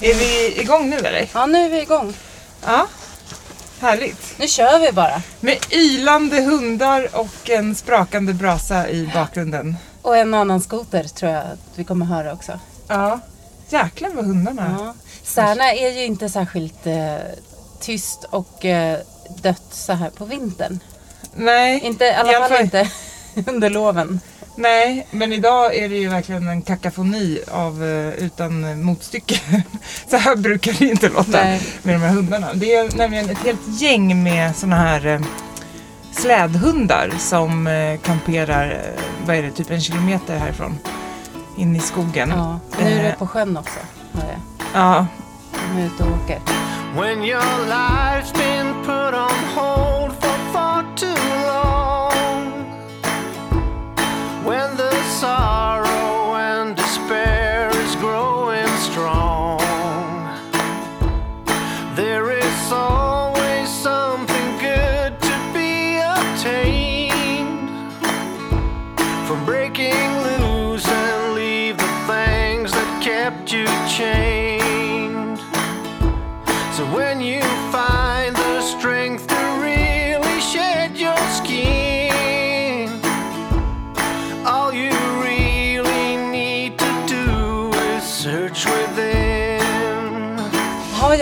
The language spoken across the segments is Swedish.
Är vi igång nu eller? Ja, nu är vi igång. Ja. Härligt. Nu kör vi bara. Med ylande hundar och en sprakande brasa i bakgrunden. Och en annan skoter tror jag att vi kommer höra också. Ja. Jäklar vad hundarna Ja. Särna är ju inte särskilt eh, tyst och eh, dött så här på vintern. Nej. Inte, I alla fall inte under loven. Nej, men idag är det ju verkligen en kakafoni av, eh, utan motstycke. Så här brukar det inte låta Nej. med de här hundarna. Det är nämligen ett helt gäng med såna här eh, slädhundar som eh, kamperar, vad är det, typ en kilometer härifrån. In i skogen. Ja. Nu är det på sjön också. Ja. De är ute och åker.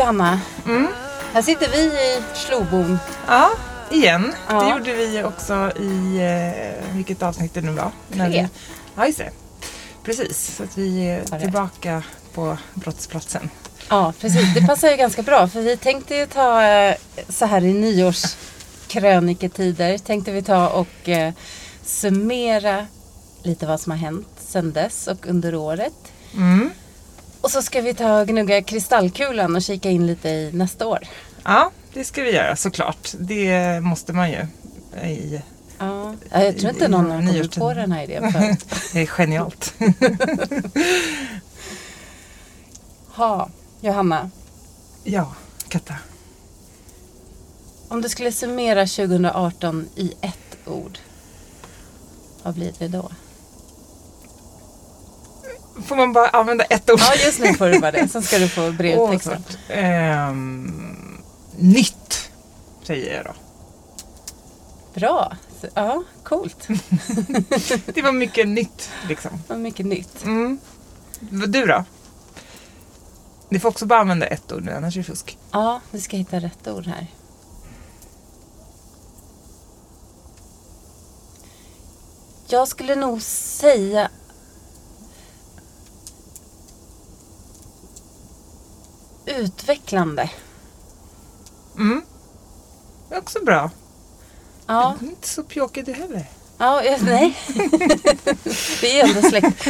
Ja, Johanna. Här sitter vi i Slobon. ja, igen. Ja. Det gjorde vi också i, eh, vilket avsnitt det nu var. Tre. vi, ja, just det. Precis, så att vi är tillbaka på brottsplatsen. Ja, precis. Det passar ju ganska bra. För vi tänkte ju ta eh, så här i nyårskröniketider. Tänkte vi ta och eh, summera lite vad som har hänt sedan dess och under året. Mm. Och så ska vi ta och gnugga kristallkulan och kika in lite i nästa år. Ja, det ska vi göra såklart. Det måste man ju. I, Ja. Ja, Jag tror inte någon har kommit på den här idén förut. det är genialt. Ha, Johanna. ja, Katta. Om du skulle summera 2018 i ett ord. Vad blir det då? Får man bara använda ett ord? Ja, just nu får du bara det. Sen ska du få brevtexten. svårt. Ehm, nytt, säger jag då. Bra. Ja, coolt. Det var mycket nytt liksom. Vad mycket nytt. Mm. Du då? Ni får också bara använda ett ord nu, annars är det fusk. Ja, vi ska hitta rätt ord här. Jag skulle nog säga utvecklande. Mm. Det är också bra. Ja, Det är Inte så pjåkig du heller. ja jag- nej. Vi är ändå släkt.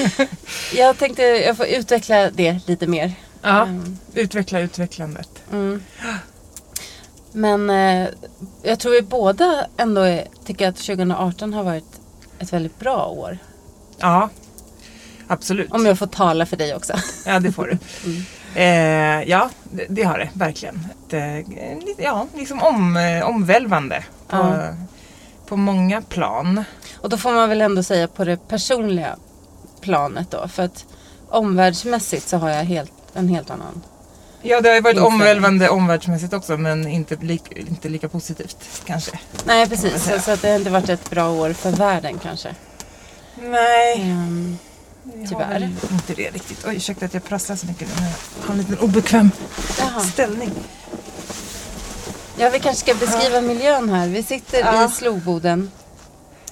Jag tänkte jag får utveckla det lite mer. Ja. Mm. Utveckla utvecklandet. Mm. Men eh, jag tror vi båda ändå är, tycker att 2018 har varit ett väldigt bra år. Ja, absolut. Om jag får tala för dig också. Ja, det får du. Mm. Eh, ja, det, det har det verkligen. Ett, eh, ja, liksom om, eh, omvälvande på, Ja. på många plan. Och då får man väl ändå säga på det personliga planet då. För att omvärldsmässigt så har jag helt, en helt annan. Ja, det har ju varit omvälvande omvärldsmässigt också, men inte, lik, inte lika positivt kanske. Nej precis, så, så att det har inte varit ett bra år för världen kanske. Nej, har tyvärr. väl inte det riktigt. Oj, ursäkta att jag prasslar så mycket nu. Jag har en liten obekväm jaha. ställning. Ja, vi kanske ska beskriva miljön här. Vi sitter Ja. i Sloboden.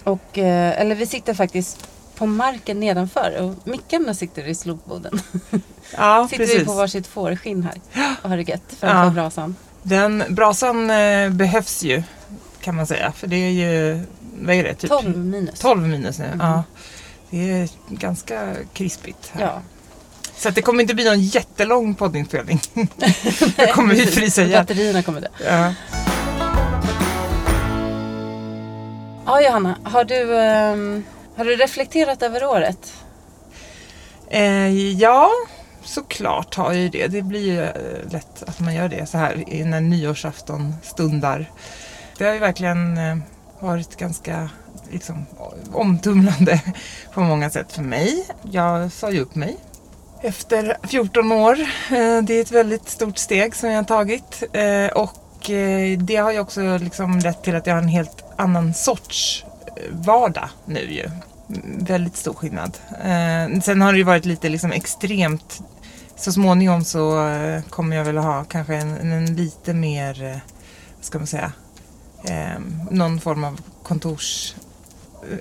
Och, eh, eller vi sitter faktiskt på marken nedanför. Och mickarna sitter i Sloboden. Ja, sitter precis. vi på varsitt fårskinn här. Och har det gött framför Ja. brasan. Den brasan eh, behövs ju, kan man säga. För det är ju, vad är det? Typ 12 minus. 12 minus nu. Mhm. Ja. Det är ganska krispigt här. Ja. Så det kommer inte bli någon jättelång poddinspelning. Då kommer vi frysa ihjäl. Batterierna kommer dö. Ja. Ja, Johanna. Har du, ehm, har du reflekterat över året? Eh, ja, såklart har jag ju det. Det blir ju eh, lätt att man gör det så här i- när nyårsafton stundar. Det har ju verkligen eh, varit ganska liksom, omtumlande på många sätt för mig. Jag sa ju upp mig efter 14 år. Eh, det är ett väldigt stort steg som jag har tagit. Eh, och eh, det har ju också liksom lett till att jag har en helt annan sorts vardag nu ju. Väldigt stor skillnad. Sen har det ju varit lite liksom extremt. Så småningom så kommer jag väl ha kanske en, en lite mer, vad ska man säga, eh, någon form av kontors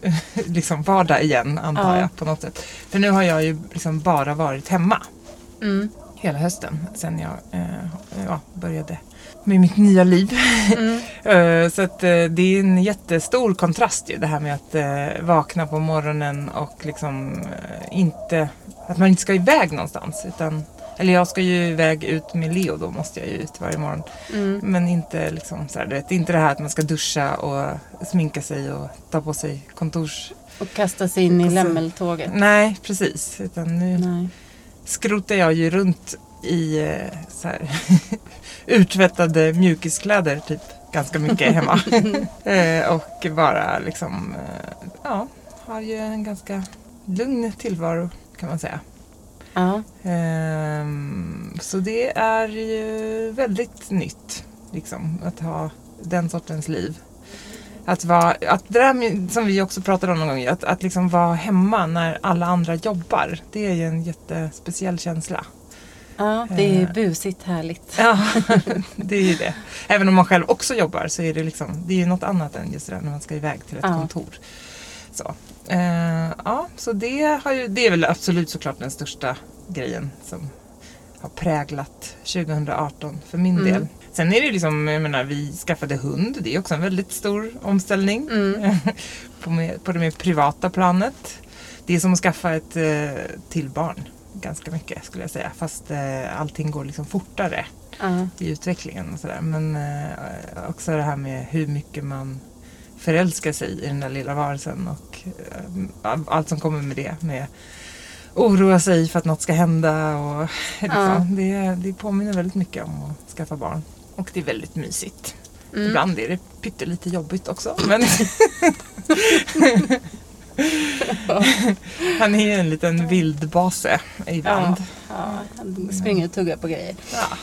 eh, liksom vardag igen antar Ja. jag på något sätt. För nu har jag ju liksom bara varit hemma Mm. hela hösten sen jag eh, ja, började med mitt nya liv. Mm. Eh, så att, eh, det är en jättestor kontrast ju det här med att eh, vakna på morgonen och liksom inte, att man inte ska iväg någonstans. Utan, eller jag ska ju iväg ut med Leo då måste jag ju ut varje morgon. Mm. Men inte liksom så här, du vet, inte det här att man ska duscha och sminka sig och ta på sig kontors... Och kasta sig in i lämmeltåget. Nej, precis. Utan nu Nej. skrotar jag ju runt i eh, så här, urtvättade mjukiskläder typ ganska mycket hemma. eh, och bara liksom, eh, ja, har ju en ganska lugn tillvaro kan man säga. Ja. Ehm, så det är ju väldigt nytt liksom, att ha den sortens liv. Att vara, att det där som vi också pratade om någon gång, att, att liksom vara hemma när alla andra jobbar. Det är ju en jättespeciell känsla. ja, det är Eh. busigt härligt. Ja, det är ju det. Även om man själv också jobbar så är det liksom, det är ju något annat än just det där när man ska iväg till ett Ja. kontor. Så. Eh, ja, så det, har ju, det är väl absolut såklart den största grejen som har präglat 2018 för min Mm. del. Sen är det ju liksom, jag menar, vi skaffade hund. Det är också en väldigt stor omställning Mm. på, mer, på det mer privata planet. Det är som att skaffa ett eh, till barn ganska mycket skulle jag säga. Fast eh, allting går liksom fortare Ja. i utvecklingen och sådär. Men eh, också det här med hur mycket man förälskar sig i den där lilla varelsen och eh, allt som kommer med det. Med oroa sig för att något ska hända och liksom, Ja. det, det påminner väldigt mycket om att skaffa barn. Och det är väldigt mysigt. Mm. Ibland är det pyttelite jobbigt också. Men Han är ju en liten vildbase ibland. Ja, han springer och tuggar på grejer. Ja.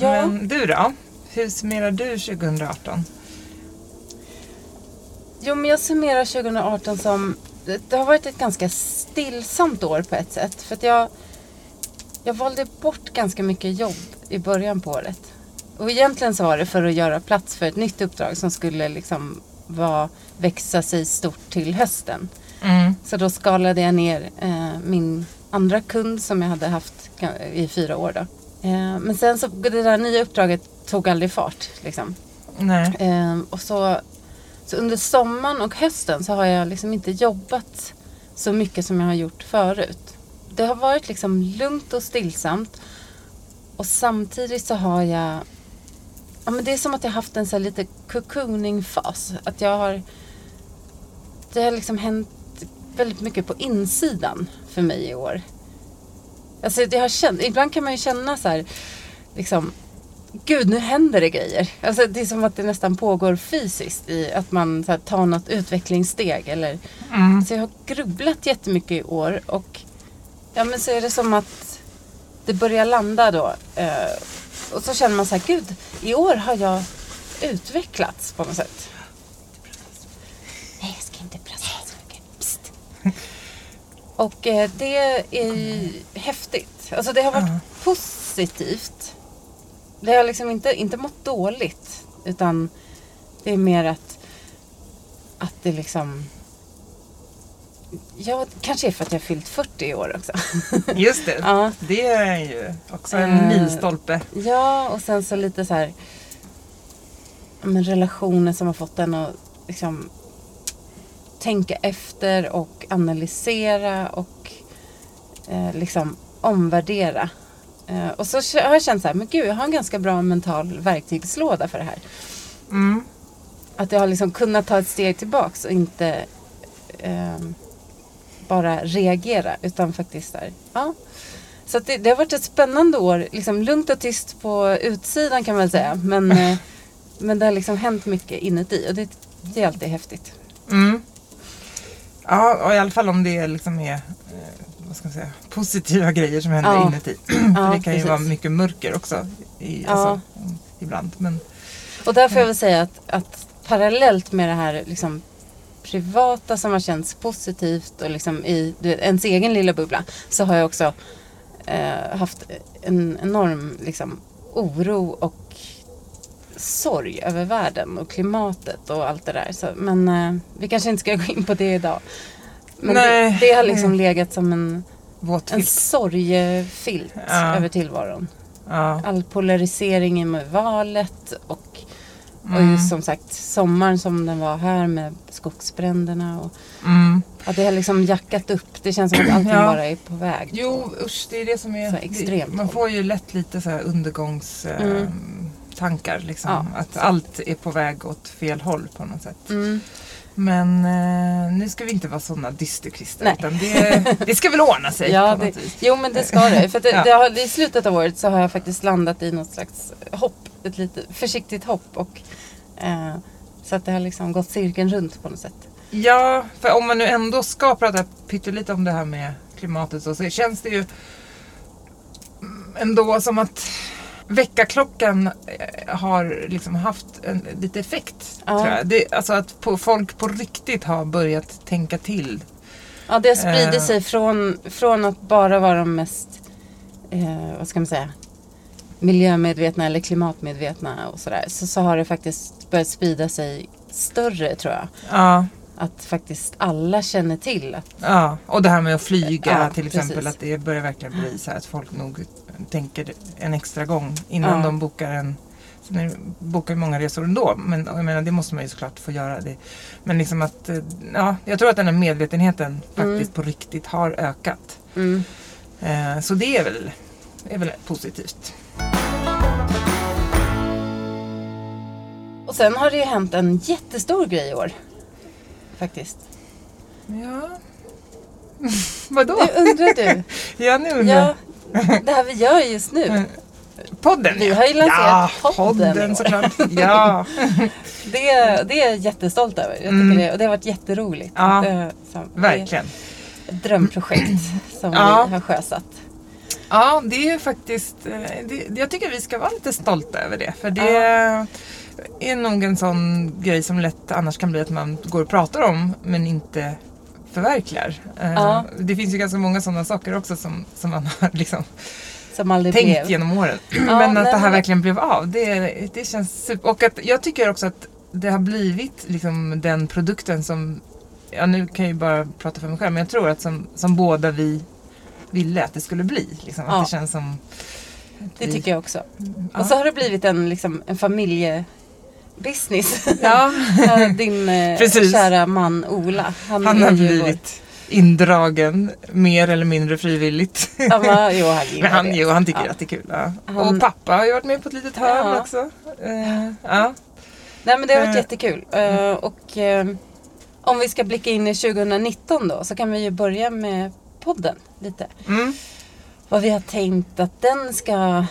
Ja. Men du då? Hur summerar du 2018? Jo, men jag summerar 2018 som... Det har varit ett ganska stillsamt år på ett sätt. För att jag, jag valde bort ganska mycket jobb i början på året. Och egentligen så var det för att göra plats för ett nytt uppdrag som skulle liksom vara, växa sig stort till hösten. Mm. Så då skalade jag ner eh, min andra kund som jag hade haft i fyra år. Då. Eh, men sen så det där nya uppdraget tog aldrig fart. Liksom. Ehm, och så, så under sommaren och hösten så har jag liksom inte jobbat så mycket som jag har gjort förut. Det har varit liksom lugnt och stillsamt. Och samtidigt så har jag... Ja, men det är som att jag har haft en så här lite cocooning-fas. Att jag har... Det har liksom hänt väldigt mycket på insidan för mig i år. Alltså jag har känt, ibland kan man ju känna så här, liksom, gud nu händer det grejer. Alltså det är som att det nästan pågår fysiskt i att man så här, tar något utvecklingssteg. Eller, Mm. så jag har grubblat jättemycket i år och ja, men så är det som att det börjar landa då. Eh, och så känner man så här, gud i år har jag utvecklats på något sätt. Nej, jag ska inte prata så mycket. Psst. Och eh, det är ju häftigt. Alltså det har varit Ja. positivt. Det har liksom inte, inte mått dåligt. Utan det är mer att, att det liksom... Ja, kanske är för att jag har fyllt 40 i år också. Just det. ja. Det är ju också en Eh, milstolpe. ja, och sen så lite så här... Men relationer som har fått en att liksom tänka efter och analysera och eh, liksom omvärdera. Eh, och så har jag känt så här, men gud jag har en ganska bra mental verktygslåda för det här. Mm. Att jag har liksom kunnat ta ett steg tillbaks och inte eh, bara reagera utan faktiskt där. Ja. Så det, det har varit ett spännande år. Liksom lugnt och tyst på utsidan kan man väl säga. Men, eh, men det har liksom hänt mycket inuti och det, det är alltid häftigt. Mm. Ja, och i alla fall om det liksom är, eh, vad ska man säga, positiva grejer som händer Ja. inuti. För det kan ju precis. vara mycket mörker också i, alltså, ibland. Men, Och där får jag väl säga att, att parallellt med det här liksom, privata som har känts positivt och liksom i du vet, ens egen lilla bubbla så har jag också eh, haft en enorm liksom, oro och sorg över världen och klimatet och allt det där. Så, men eh, vi kanske inte ska gå in på det idag. Men det, det har liksom legat som en, våt en filt. sorgefilt Ja. över tillvaron. Ja. All polarisering med valet och och Mm. just som sagt sommaren som den var här med skogsbränderna. Och Mm. att det har liksom jackat upp. Det känns som att allting Ja. bara är på väg. Jo, usch, det är det som är... Så extremt man får ju lätt lite så här undergångstankar. Mm. tankar liksom. Att allt är på väg åt fel håll på något sätt. Men eh, nu ska vi inte vara sådana dysterkvistar. Utan det, det ska väl ordna sig Ja, på det, något vis. jo men det ska det. För det, Ja. det har, I slutet av året så har jag faktiskt landat i något slags hopp. Ett lite försiktigt hopp. Och, eh, så att det har liksom gått cirkeln runt på något sätt. Ja, för om man nu ändå ska prata pyttelite om det här med klimatet så, så känns det ju ändå som att väckarklockan eh, har liksom haft en, lite effekt. Ja. Tror jag. Det, alltså att på, folk på riktigt har börjat tänka till. Ja, det har spridit Eh. sig från, från att bara vara de mest, eh, vad ska man säga, miljömedvetna eller klimatmedvetna och sådär. Så, så har det faktiskt börjat sprida sig större tror jag. Ja, Att faktiskt alla känner till att, ja. Och det här med att flyga Ja, till exempel. precis. Att det börjar verkligen bli så här att folk nog tänker en extra gång innan Ja. de bokar en Sen är bokar många resor ändå, men jag menar, det måste man ju såklart få göra. Det. Men liksom att, eh, ja, jag tror att den här medvetenheten faktiskt på riktigt har ökat. mm, Eh, så det är väl, är väl positivt. och sen har det ju hänt en jättestor grej i år. Faktiskt. Ja. Vadå? Det undrar du. Ja, nu undrar Ja, det här vi gör just nu. Mm. Podden Vi ja. har ju lanserat ja, podden podden såklart. Ja. Det, det är jag jättestolt över. Jag tycker Mm. det, och det har varit jätteroligt. Ja, är Verkligen. ett drömprojekt som Ja. vi har sjösatt. Ja, det är faktiskt, eh, det, jag tycker vi ska vara lite stolta över det. För det är nog en sån grej som lätt annars kan bli att man går och pratar om men inte förverkligar. Eh, Ja. Det finns ju ganska många sådana saker också som, som man har liksom tänkt blev. genom åren. Ja, men att det här men- verkligen blev av, det, det känns super. Och att jag tycker också att det har blivit liksom den produkten som, ja nu kan jag ju bara prata för mig själv, men jag tror att som, som båda vi ville att det skulle bli. Liksom. Ja. Att det känns som... Det vi- tycker jag också. Ja. Och så har det blivit en, liksom, en familjebusiness. Ja, Din eh, Precis. kära man Ola. Han, han har blivit indragen mer eller mindre frivilligt. Vår, ja, men, jo, han Men han, jo, han tycker Ja. att det är kul. Ja. Han- Och pappa har ju varit med på ett litet hörn Ja. också. Eh, ja. Nej men det har varit Eh, jättekul. Eh, och eh, om vi ska blicka in i 2019 då så kan vi ju börja med podden lite. Mm. Vad vi har tänkt att den ska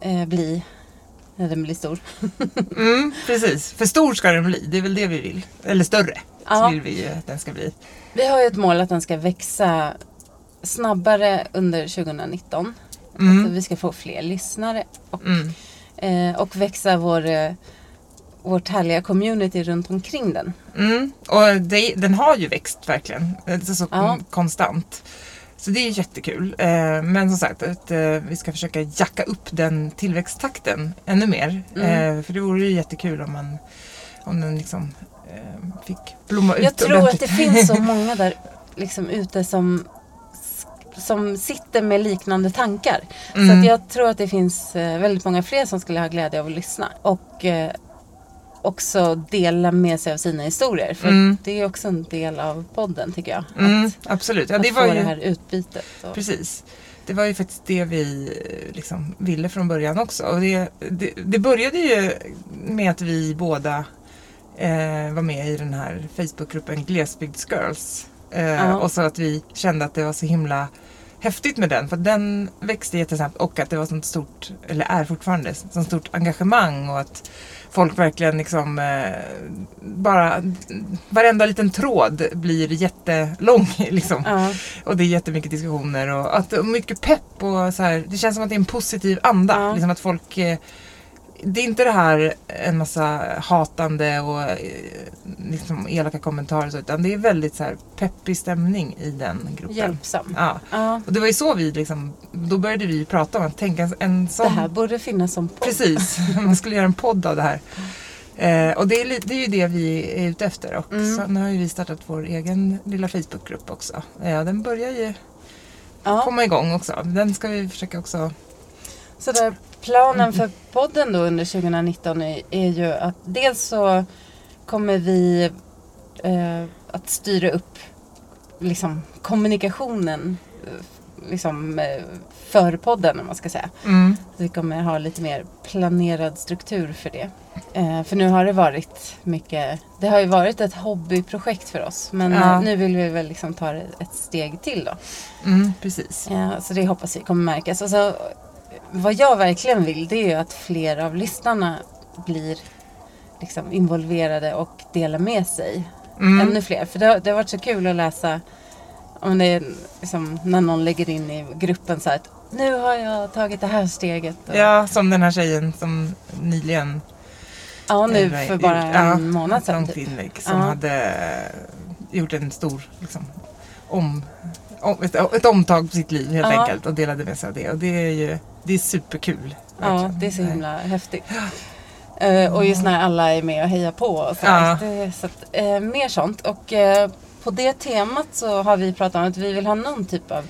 eh, bli när den blir stor. Mm, precis, för stor ska den bli. Det är väl det vi vill. Eller större. Ja. Vill vi ju att den ska bli. Vi har ju ett mål att den ska växa snabbare under 2019. Så Mm. vi ska få fler lyssnare och, Mm. eh, och växa vår, eh, vårt härliga community runt omkring den. Mm. Och det, den har ju växt verkligen. Det är så Ja. konstant. Så det är jättekul. Eh, men som sagt, att, eh, vi ska försöka jacka upp den tillväxttakten ännu mer. Mm. Eh, för det vore ju jättekul om, man, om den liksom fick blomma ut Jag tror att ordentligt. det finns så många där liksom ute som, som sitter med liknande tankar. Så Mm. att jag tror att det finns väldigt många fler som skulle ha glädje av att lyssna. Och också dela med sig av sina historier. För Mm. det är också en del av podden tycker jag. Mm, Att, absolut. Ja, att det få var det ju... här utbytet. Och, Precis. Det var ju faktiskt det vi eh, liksom ville från början också. Och det, det, det började ju med att vi båda eh, var med i den här Facebookgruppen Glesbygdsgirls. Eh, Ja. Och så att vi kände att det var så himla häftigt med den. För att den växte jättesnabbt och att det var sånt stort, eller är fortfarande, sånt stort engagemang och att folk verkligen liksom eh, bara varenda liten tråd blir jättelång liksom. Ja, Och det är jättemycket diskussioner och, att, och mycket pepp och så här. Det känns som att det är en positiv anda. Ja. Liksom att folk eh, det är inte det här en massa hatande och eh, liksom elaka kommentarer så, utan det är väldigt så här peppig stämning i den gruppen. hjälpsam. Ja. Ja, Och det var ju så vi liksom, då började vi prata om att tänka en, sån det här borde finnas som podd. Precis, man skulle göra en podd av det här. Eh, och det är, det är ju det vi är ute efter. Och Mm. sen har ju vi startat vår egen lilla Facebookgrupp också. Ja, den börjar ju Ja. komma igång också. Den ska vi försöka också... Så där, planen för podden då under 2019 är, är ju att dels så kommer vi eh, att styra upp liksom, kommunikationen eh, liksom, eh, för podden om man ska säga. Mm. Vi kommer ha lite mer planerad struktur för det. Eh, för nu har det varit mycket, det har ju varit ett hobbyprojekt för oss. Men Ja. eh, nu vill vi väl liksom ta ett steg till då. Mm, precis. Ja, så det hoppas vi kommer märkas. Och så, vad jag verkligen vill det är ju att fler av lyssnarna blir liksom involverade och delar med sig. Mm. Ännu fler. För det, har- det har varit så kul att läsa om det är liksom, när någon lägger in i gruppen så här att nu har jag tagit det här steget. Och, Ja, som den här tjejen som nyligen... ja nu eller, för bara ja, en månad ett sedan. Typ. inlägg som Ja. hade gjort en stor liksom, om, om, ett, ett omtag på sitt liv helt Ja. enkelt och delade med sig av det. Och det är ju det är superkul. Ja, verkligen. det är så himla häftigt. Eh, och just när alla är med och hejar på. Och så Ja. det, så att, eh, mer sånt. Och eh, på det temat så har vi pratat om att vi vill ha någon typ av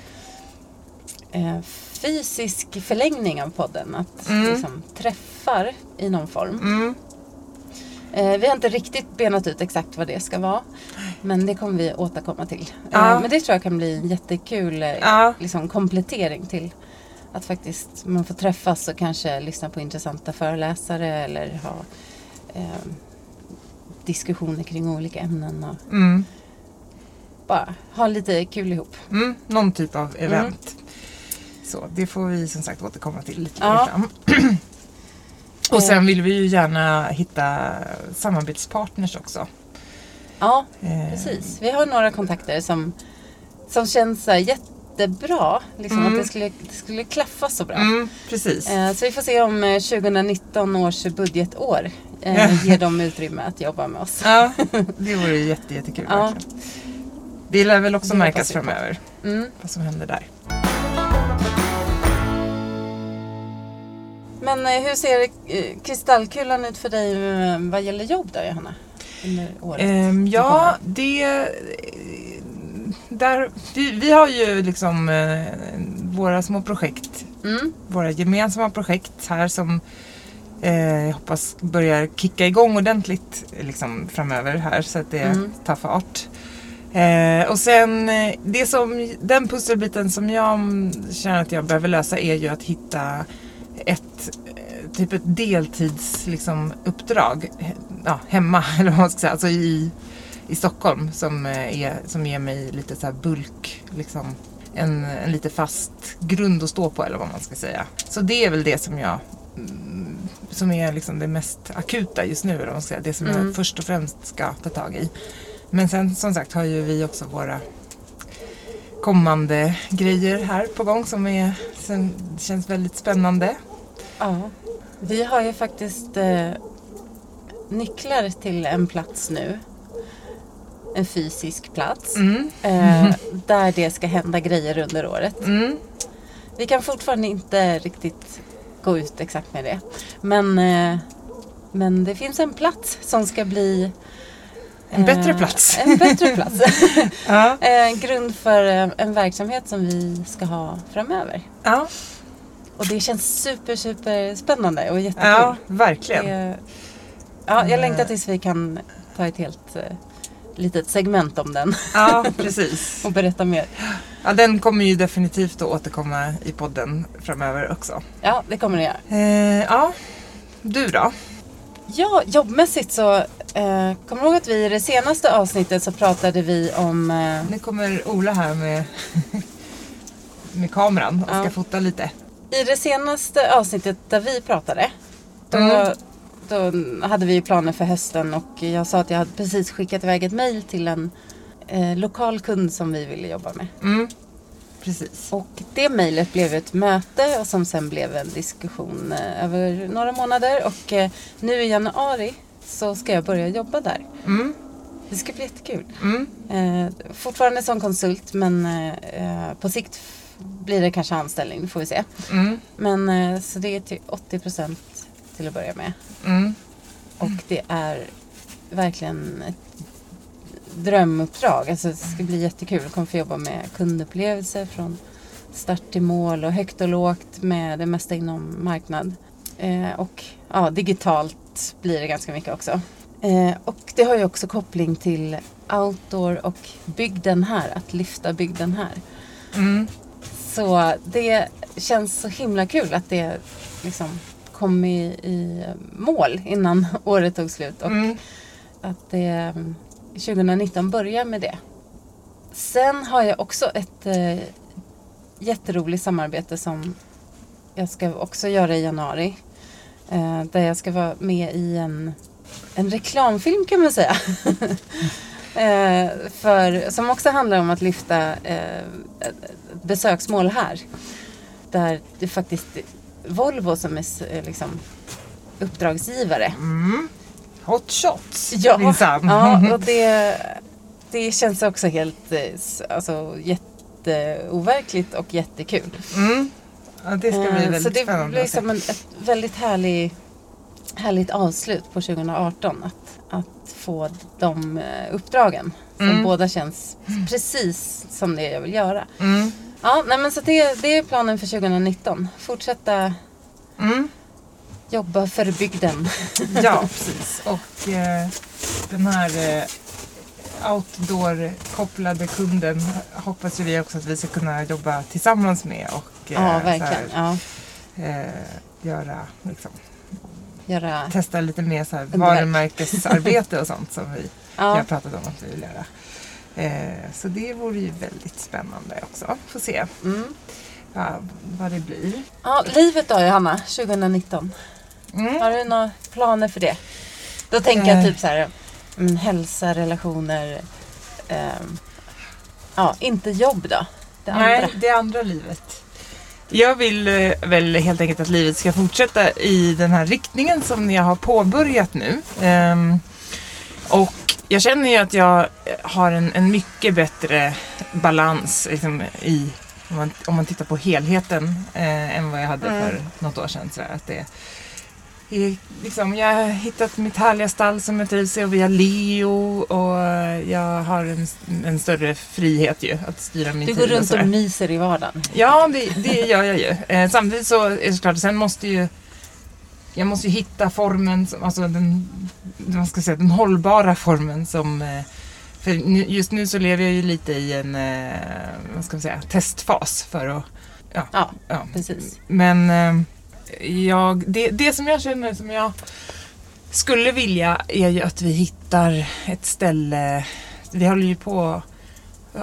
fysisk förlängning av podden. Att Mm. liksom, träffar i någon form. Mm. Vi har inte riktigt benat ut exakt vad det ska vara. Men det kommer vi återkomma till. Ja. Men det tror jag kan bli en jättekul Ja. liksom, komplettering till att faktiskt man får träffas och kanske lyssna på intressanta föreläsare eller ha eh, diskussioner kring olika ämnen och Mm. bara ha lite kul ihop. Mm. Någon typ av event. Så det får vi som sagt återkomma till lite längre Ja. fram. Och sen vill vi ju gärna hitta samarbetspartners också. Ja, Eh, precis. Vi har några kontakter som, som känns så här jättebra. Liksom, Mm. Att det skulle, det skulle klaffa så bra. Mm, precis. Eh, Så vi får se om eh, 2019 års budgetår eh, ger dem utrymme att jobba med oss. Ja, det vore jätte, jättekul Ja. verkligen. Det lär väl också Det märkas framöver Mm. vad som händer där. Men eh, hur ser eh, kristallkulan ut för dig eh, vad gäller jobb då Johanna? Under året? Ehm, ja, det... Där, vi, vi har ju liksom eh, våra små projekt, Mm. våra gemensamma projekt här som eh, jag hoppas börjar kicka igång ordentligt liksom, framöver här så att det Mm. tar fart. Eh, och sen eh, det som, den pusselbiten som jag känner att jag behöver lösa är ju att hitta ett eh, typ ett deltids liksom, uppdrag ja, hemma eller vad man ska säga, alltså i, i Stockholm som, eh, är, som ger mig lite så här bulk, liksom, en, en lite fast grund att stå på eller vad man ska säga. Så det är väl det som jag mm, som är liksom det mest akuta just nu, eller säga. det som Mm. jag först och främst ska ta tag i. Men sen som sagt har ju vi också våra kommande grejer här på gång som är, som känns väldigt spännande. Ja. Vi har ju faktiskt eh, nycklar till en plats nu. En fysisk plats. Mm. Eh, där det ska hända grejer under året. Mm. Vi kan fortfarande inte riktigt gå ut exakt med det. Men, eh, men det finns en plats som ska bli En bättre eh, plats. En bättre plats. Ja. en grund för eh, en verksamhet som vi ska ha framöver. Ja. Och det känns super, super spännande och jättekul. ja, verkligen. Det, ja, jag längtar tills vi kan ta ett helt eh, litet segment om den Ja, precis. och berätta mer. Ja, den kommer ju definitivt att återkomma i podden framöver också. Ja, det kommer det göra. Eh, ja, du då? Ja, jobbmässigt så eh, kommer du ihåg att vi i det senaste avsnittet så pratade vi om eh, Nu kommer Ola här med med kameran och ska Ja. fota lite. I det senaste avsnittet där vi pratade. Då, Mm. Då hade vi ju planer för hösten och jag sa att jag hade precis skickat iväg ett mejl till en eh, lokal kund som vi ville jobba med. Mm. Precis. Och det mejlet blev ett möte och som sen blev en diskussion eh, över några månader. Och eh, nu i januari så ska jag börja jobba där. Mm. Det ska bli jättekul. Mm. Eh, fortfarande som konsult men eh, på sikt blir det kanske anställning, det får vi se. Mm. Men eh, så det är till 80 procent till att börja med. Mm. Och det är verkligen ett drömuppdrag. Alltså det ska bli jättekul. Jag kommer få jobba med kundupplevelser från start till mål och högt och lågt med det mesta inom marknad. Eh, och ja, digitalt blir det ganska mycket också. Eh, och det har ju också koppling till outdoor och bygden här, att lyfta bygden här. Mm. Så det känns så himla kul att det liksom kom i, i mål innan året tog slut. Och Mm. att det mm, 2019 börjar med det. Sen har jag också ett eh, jätteroligt samarbete som jag ska också göra i januari. Eh, där jag ska vara med i en, en reklamfilm kan man säga. eh, för, som också handlar om att lyfta eh, besöksmål här. Där det faktiskt Volvo som är eh, liksom, uppdragsgivare. Mm. Hot shots Ja, minsann. ja och det, det känns också helt eh, alltså, jätteoverkligt och jättekul. Mm. Ja, det ska bli Eh, väldigt Så det spännande blir liksom en, ett väldigt härlig, härligt avslut på 2018. Att, att få de uppdragen. Som Mm. båda känns precis som det jag vill göra. Mm. Ja, nej, men så det, det är planen för 2019. Fortsätta Mm. jobba för bygden. Ja, precis. Och eh, den här eh, outdoor-kopplade kunden hoppas ju vi också att vi ska kunna jobba tillsammans med och eh, ja, verkligen. Ja, här, eh, göra, liksom, göra, testa lite mer så här varumärkesarbete och sånt som vi jag har ja, pratat om att vi vill göra. Eh, så det vore ju väldigt spännande också. Får se mm. ja, vad det blir. ja, livet då Johanna, 2019. Mm. Har du några planer för det? Då tänker jag Eh. typ så här, mm, hälsa, relationer. ehm, ja, inte jobb då. Det andra. Nej, det andra livet. Jag vill eh, väl helt enkelt att livet ska fortsätta i den här riktningen som jag har påbörjat nu. Ehm, och jag känner ju att jag har en, en mycket bättre balans liksom, i, om man, om man tittar på helheten eh, än vad jag hade Mm. för något år sedan. Så där, att det, är liksom, jag har hittat mitt härliga stall som jag trivs i och vi har Leo och jag har en, en större frihet ju att styra min Du tid. går runt sådär. och myser i vardagen. Ja, det, det gör jag ju. Eh, samtidigt så är det klart, sen måste ju jag måste ju hitta formen, alltså den, vad ska säga, den hållbara formen som eh, för just nu så lever jag ju lite i en eh, vad ska man säga, testfas för att ja, Ja, ja. precis. Men eh, jag, det, det som jag känner som jag skulle vilja är ju att vi hittar ett ställe. Vi håller ju på,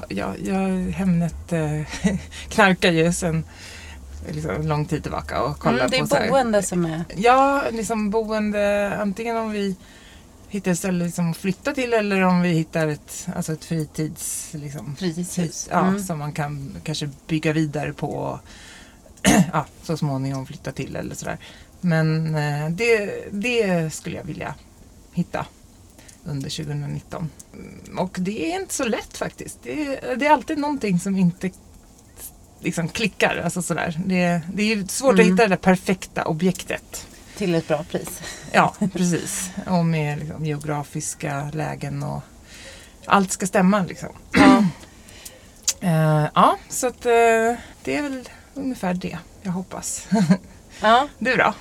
ja, jag, Hemnet eh, knarkar ju sedan liksom, lång tid tillbaka och kollar Mm, det på så är här, boende som är... Ja, liksom boende, antingen om vi hittar ett ställe liksom att flytta till eller om vi hittar ett, alltså ett fritids... Liksom, Fritidshus. Ja, Mm. som man kan kanske bygga vidare på och ja, så småningom flytta till eller sådär. Men eh, det, det skulle jag vilja hitta under 2019. Mm, Och det är inte så lätt faktiskt. Det är, det är alltid någonting som inte liksom klickar. Alltså sådär. Det, det är svårt Mm. att hitta det där perfekta objektet. Till ett bra pris. Ja, precis. Och med liksom, geografiska lägen och allt ska stämma liksom. Ja. Eh, ja, så att eh, det är väl ungefär det jag hoppas. ja. Du då?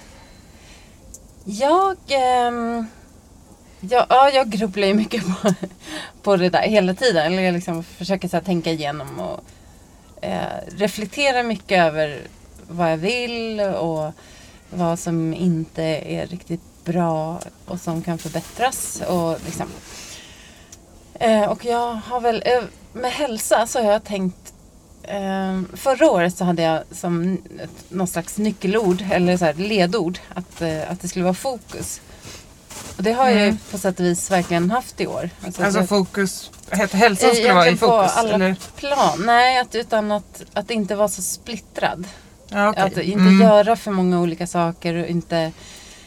Jag, ehm, ja, ja, jag grubblar ju mycket på, på det där hela tiden. Eller jag liksom försöker så här, tänka igenom och eh, reflektera mycket över vad jag vill och vad som inte är riktigt bra och som kan förbättras. Och, liksom. eh, och jag har väl, eh, med hälsa så har jag tänkt eh, förra året så hade jag som ett, någon slags nyckelord eller så här ledord att, att det skulle vara fokus. Och det har jag ju Mm. på sätt och vis verkligen haft i år. Alltså, Alltså fokus, hälsan skulle vara i fokus? På alla Eller? plan. Nej, att, utan att, att inte vara så splittrad. Ja, okej. Att inte Mm. göra för många olika saker och inte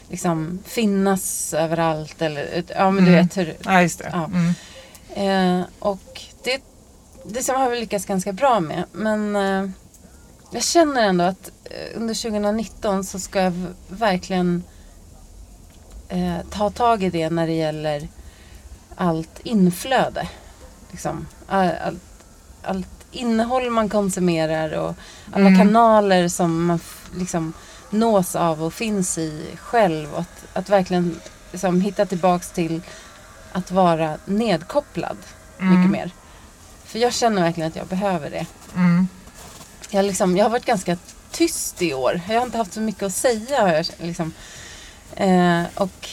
liksom finnas överallt. Eller, ja, men du Mm. vet hur, Ja, just det. Ja. Mm. Eh, och det, det som har vi lyckats ganska bra med. Men eh, jag känner ändå att eh, under 2019 så ska jag verkligen eh, ta tag i det när det gäller allt inflöde. Liksom. All, allt, allt innehåll man konsumerar och alla Mm. kanaler som man liksom nås av och finns i själv. Att, att verkligen liksom, hitta tillbaks till att vara nedkopplad Mm. mycket mer. För jag känner verkligen att jag behöver det. Mm. Jag, liksom, jag har varit ganska tyst i år. Jag har inte haft så mycket att säga. Liksom. eh, och,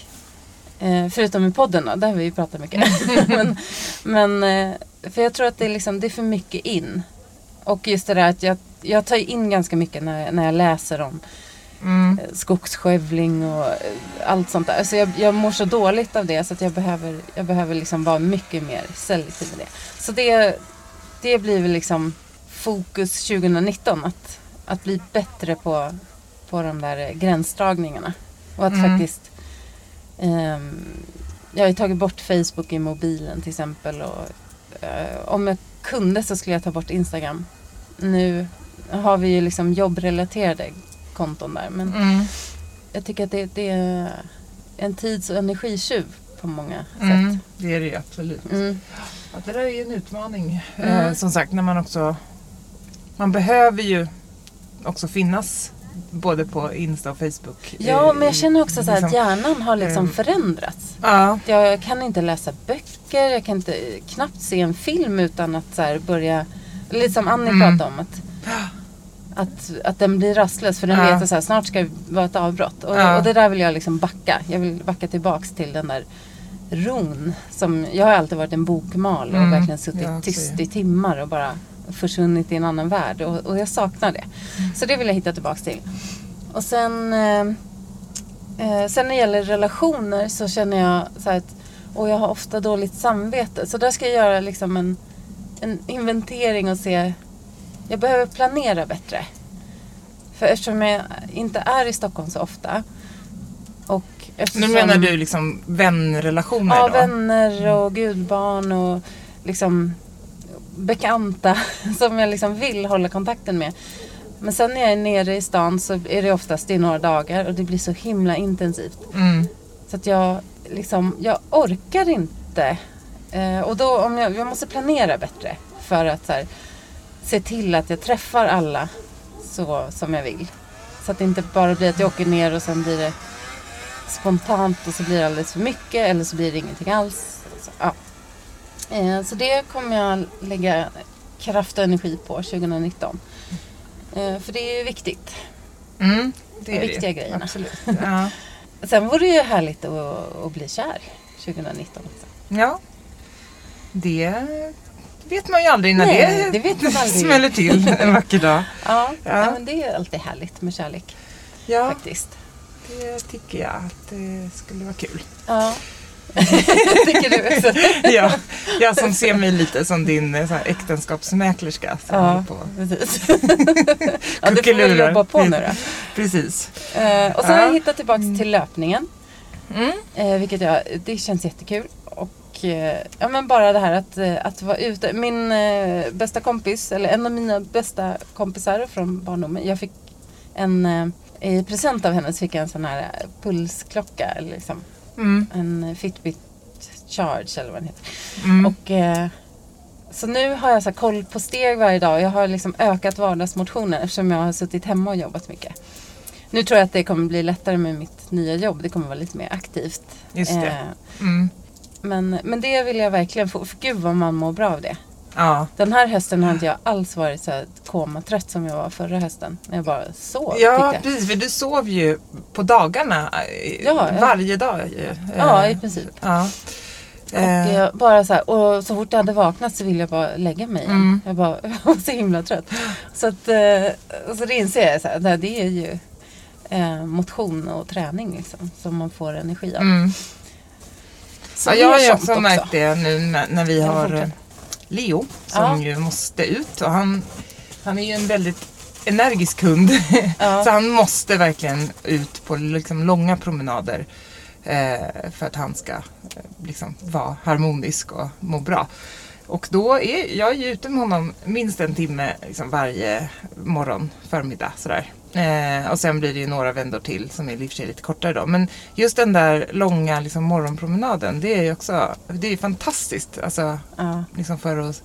förutom i podden då, där har vi ju pratat mycket. men, men, eh, för jag tror att det är, liksom, det är för mycket in. Och just det där att jag, jag tar in ganska mycket när, när jag läser om Mm. eh, skogsskövling och eh, allt sånt där. Alltså jag, jag mår så dåligt av det så att jag behöver, jag behöver liksom vara mycket mer selektiv med det. Så det, det blir väl liksom fokus 2019 att, att bli bättre på, på de där eh, gränsdragningarna. Och att Mm. faktiskt jag har ju tagit bort Facebook i mobilen till exempel. Och, eh, om jag kunde så skulle jag ta bort Instagram. Nu har vi ju liksom jobbrelaterade konton där. Men Mm. jag tycker att det, det är en tids och energitjuv på många Mm. sätt. Det är det ju absolut. Mm. Ja, det där är ju en utmaning. Mm. Eh, som sagt, när man också... Man behöver ju också finnas både på Insta och Facebook. Ja, Eh, men jag känner också så här att liksom- hjärnan har liksom ehm, förändrats. Ja, Jag kan inte läsa böcker, jag kan inte knappt se en film utan att så börja, lite som Annie Mm. pratade om, att, att, att den blir rastlös för den Ja. vet att så här, snart ska det vara ett avbrott. Och, Ja. och det där vill jag liksom backa. Jag vill backa tillbaks till den där ron. Som, jag har alltid varit en bokmal och Mm, verkligen suttit tyst i timmar och bara försvunnit i en annan värld. Och, och jag saknar det. Så det vill jag hitta tillbaks till. Och sen, eh, eh, sen när det gäller relationer så känner jag så här att och jag har ofta dåligt samvete. Så där ska jag göra liksom en, en inventering och se. Jag behöver planera bättre. För eftersom jag inte är i Stockholm så ofta. Och eftersom, nu menar du liksom vänrelationer Ja, då? vänner och gudbarn och liksom bekanta som jag liksom vill hålla kontakten med. Men sen när jag är nere i stan så är det oftast i några dagar och det blir så himla intensivt. Mm. Så att jag liksom, jag orkar inte. Eh, och då om jag, jag måste planera bättre för att här, se till att jag träffar alla så som jag vill. Så att det inte bara blir att jag åker ner och sen blir det spontant och så blir det alldeles för mycket eller så blir det ingenting alls. Så, ja. Eh, så det kommer jag lägga kraft och energi på 2019. Eh, för det är ju viktigt. Mm. Det De är viktiga det. grejerna. Absolut. Ja. Sen vore det ju härligt att, att bli kär 2019 också. ja. Det vet man ju aldrig när Nej, det, det vet man aldrig. smäller till en vacker dag. Ja, Ja. ja. men det är alltid härligt med kärlek Ja, faktiskt. det tycker jag att det skulle vara kul. Ja. Tycker du också? Ja, jag som ser mig lite som din eh, så här, äktenskapsmäklerska. Som Ja, på. precis. ja, du får Kuckelurar. jobba på nu då. Precis. Eh, och sen har Ja. jag hittat tillbaka till löpningen. Mm. Eh, vilket jag, det känns jättekul. Och eh, ja, men bara det här att, eh, att vara ute. Min eh, bästa kompis, eller en av mina bästa kompisar från barndomen. Jag fick en, i present av henne så fick jag en sån här pulsklocka. Liksom, Mm. en Fitbit Charge eller vad den heter. Mm. Och, eh, så nu har jag så koll på steg varje dag. Jag har liksom ökat vardagsmotionen eftersom jag har suttit hemma och jobbat mycket. Nu tror jag att det kommer bli lättare med mitt nya jobb. Det kommer vara lite mer aktivt. Just det. Eh, Mm. men, men det vill jag verkligen få. För gud vad man mår bra av det. Ja. Den här hösten har inte jag alls varit så här komatrött som jag var förra hösten. När jag bara sov. ja, precis. För du sov ju på dagarna eh, Ja, varje dag. ju. ja, Eh, i princip. Ja. Och Eh, jag bara så här, och så fort jag hade vaknat så ville jag bara lägga mig igen. Mm. Jag, bara, jag var så himla trött. Så, att, eh, så det inser jag så här, det, är ju eh, motion och träning liksom, som man får energi av. mm. Så Ja, jag har är ju också märkt det nu när, när vi har eh, Leo som Ja. ju måste ut och han, han är ju en väldigt energisk hund. Ja. Så han måste verkligen ut på liksom långa promenader eh, för att han ska eh, liksom vara harmonisk och må bra. Och då är jag är ute med honom minst en timme liksom varje morgon, förmiddag sådär. Eh, och sen blir det ju några vändor till som är i och för sig lite kortare då. Men just den där långa liksom, morgonpromenaden, det är ju också det är ju fantastiskt. Alltså, Ja. liksom för att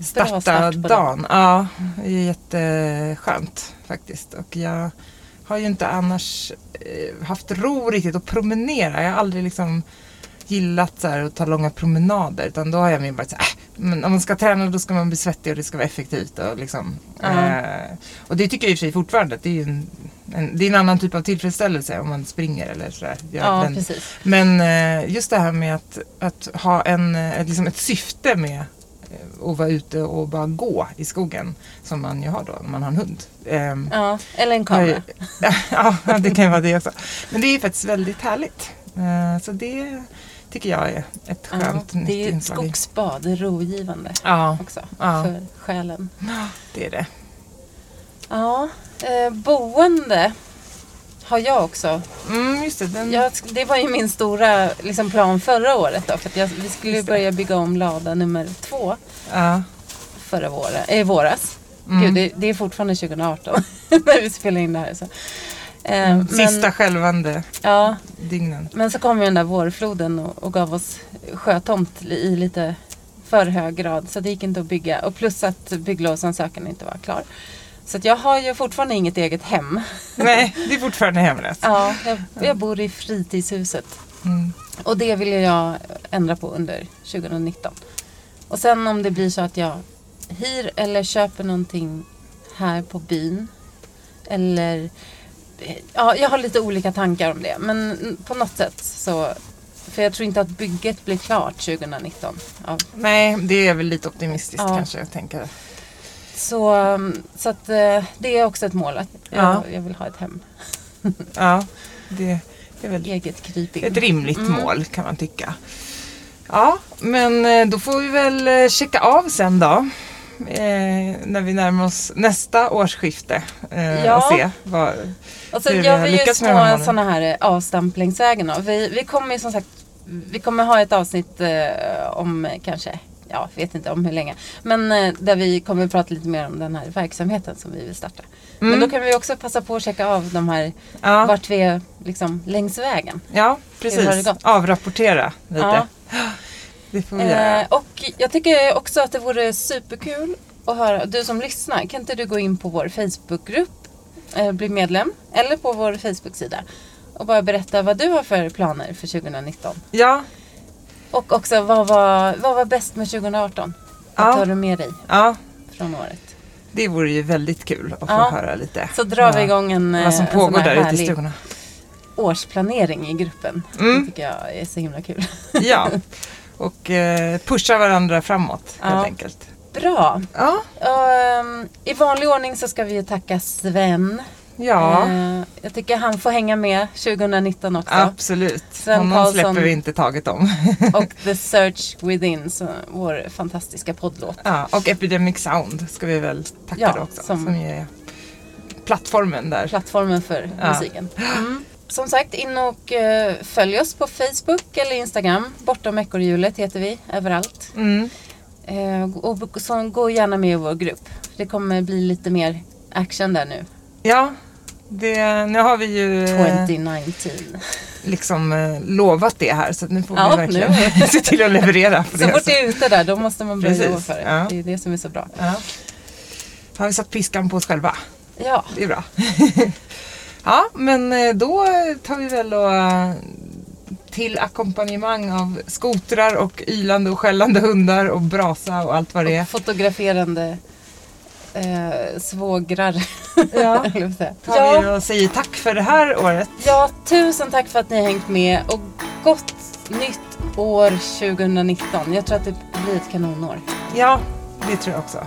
starta start dagen. Ja, det är jätteskönt faktiskt. Och jag har ju inte annars eh, haft ro riktigt att promenera. Jag har aldrig liksom gillat så här, att ta långa promenader. Utan då har jag mer bara så här, äh, men om man ska träna då ska man bli svettig och det ska vara effektivt. Och, liksom, Ja. eh, och det tycker jag i och för sig fortfarande. Det är ju en, en, det är en annan typ av tillfredsställelse om man springer eller sådär. Ja, den- precis. men eh, just det här med att, att ha en, eh, liksom ett syfte med eh, att vara ute och bara gå i skogen. Som man ju har då när man har en hund. Ehm, Ja, eller en kamera. ja, det kan ju vara det också. Men det är faktiskt väldigt härligt. Eh, så det tycker jag är ett Ja, skönt nytt det är ett inslag. skogsbad, det är rogivande Ja, också Ja. för själen. det är det. Ja, eh, boende har jag också. Mm, just det. Den, Jag, det var ju min stora liksom, plan förra året då, för jag, vi skulle börja bygga om lada nummer två ja. förra våren, eh, våras. Mm. Gud, det, det är fortfarande 202018 när vi spelar in det här. Så. Eh, men, Sista skälvande ja, dygnen. men så kom ju den där vårfloden och, och gav oss sjötomt i lite för hög grad. Så det gick inte att bygga. Och plus att bygglovsansökan inte var klar. Så att jag har ju fortfarande inget eget hem. Nej, det är fortfarande hemlöst. Ja, jag, jag bor i fritidshuset. Mm. Och det vill jag ändra på under 2019. Och sen om det blir så att jag hyr eller köper någonting här på byn. Eller ja, jag har lite olika tankar om det. Men på något sätt så. För jag tror inte att bygget blir klart 2019. Ja. Nej, det är väl lite optimistiskt Ja. kanske. Jag tänker. Så, um, så att eh, det är också ett mål. Att jag, Ja. jag vill ha ett hem. Ja, det är väl Eget ett rimligt Mm. mål kan man tycka. Ja, men eh, då får vi väl eh, checka av sen då. Eh, när vi närmar oss nästa årsskifte. Eh, Ja. Och se vad... Sen hur vi har vi ju lyckats med de här målen. sådana här eh, avstamplingsvägen. då. Vi, vi kommer ju som sagt vi kommer ha ett avsnitt eh, om kanske, ja vet inte om hur länge. Men eh, där vi kommer prata lite mer om den här verksamheten som vi vill starta. Men Mm. då kan vi också passa på att checka av de här, Ja, vart vi är liksom längs vägen. ja har precis. Avrapportera lite. Ja. Det får vi göra. Eh, och jag tycker också att det vore superkul att höra, du som lyssnar, kan inte du gå in på vår Facebookgrupp, eh, bli medlem, eller på vår Facebook-sida och bara berätta vad du har för planer för 2019. Ja, Och också vad var, vad var bäst med 2018? Vad Ja. tar du med dig ja, från året? det vore ju väldigt kul att få Ja. höra lite. Så drar vi Ja. igång en, eh, Vad som en sån pågår där ute i stugorna. årsplanering i gruppen. Mm. Det tycker jag är så himla kul. Ja, och eh, pusha varandra framåt helt Ja. enkelt. Bra. Ja, Ehm, I vanlig ordning så ska vi tacka Sven. ja Eh, jag tycker han får hänga med 2019 också. absolut. Sven Honom Karlsson. släpper vi inte taget om. Och The Search Within, så vår fantastiska poddlåt. Ja, och Epidemic Sound ska vi väl tacka Ja, också. som- Som, är plattformen där. Plattformen för musiken. Mm. Som sagt, in och eh, följ oss på Facebook eller Instagram. Bortom ekorrhjulet heter vi överallt. Mm. Eh, och så gå gärna med i vår grupp. Det kommer bli lite mer action där nu. Ja, det, nu har vi ju eh, 2019. liksom eh, lovat det här så nu får Ja, vi verkligen nu. se till att leverera på Så det. fort det är ute där, då måste man börja jobba för det. ja. Det är det som är så bra. Ja. Har vi satt piskan på oss själva. Ja, Det är bra. ja, men eh, då tar vi väl och eh, till ackompanjemang av skotrar och ylande och skällande hundar och brasa och allt vad det är. och fotograferande eh, svågrar. Ja. Tar vi ja, och säger tack för det här året. ja, tusen tack för att ni har hängt med och gott nytt år 2019. Jag tror att det blir ett kanonår. Ja, det tror jag också.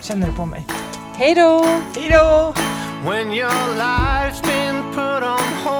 Känner det på mig. Hej då! Hej då! when your life's been put on hold.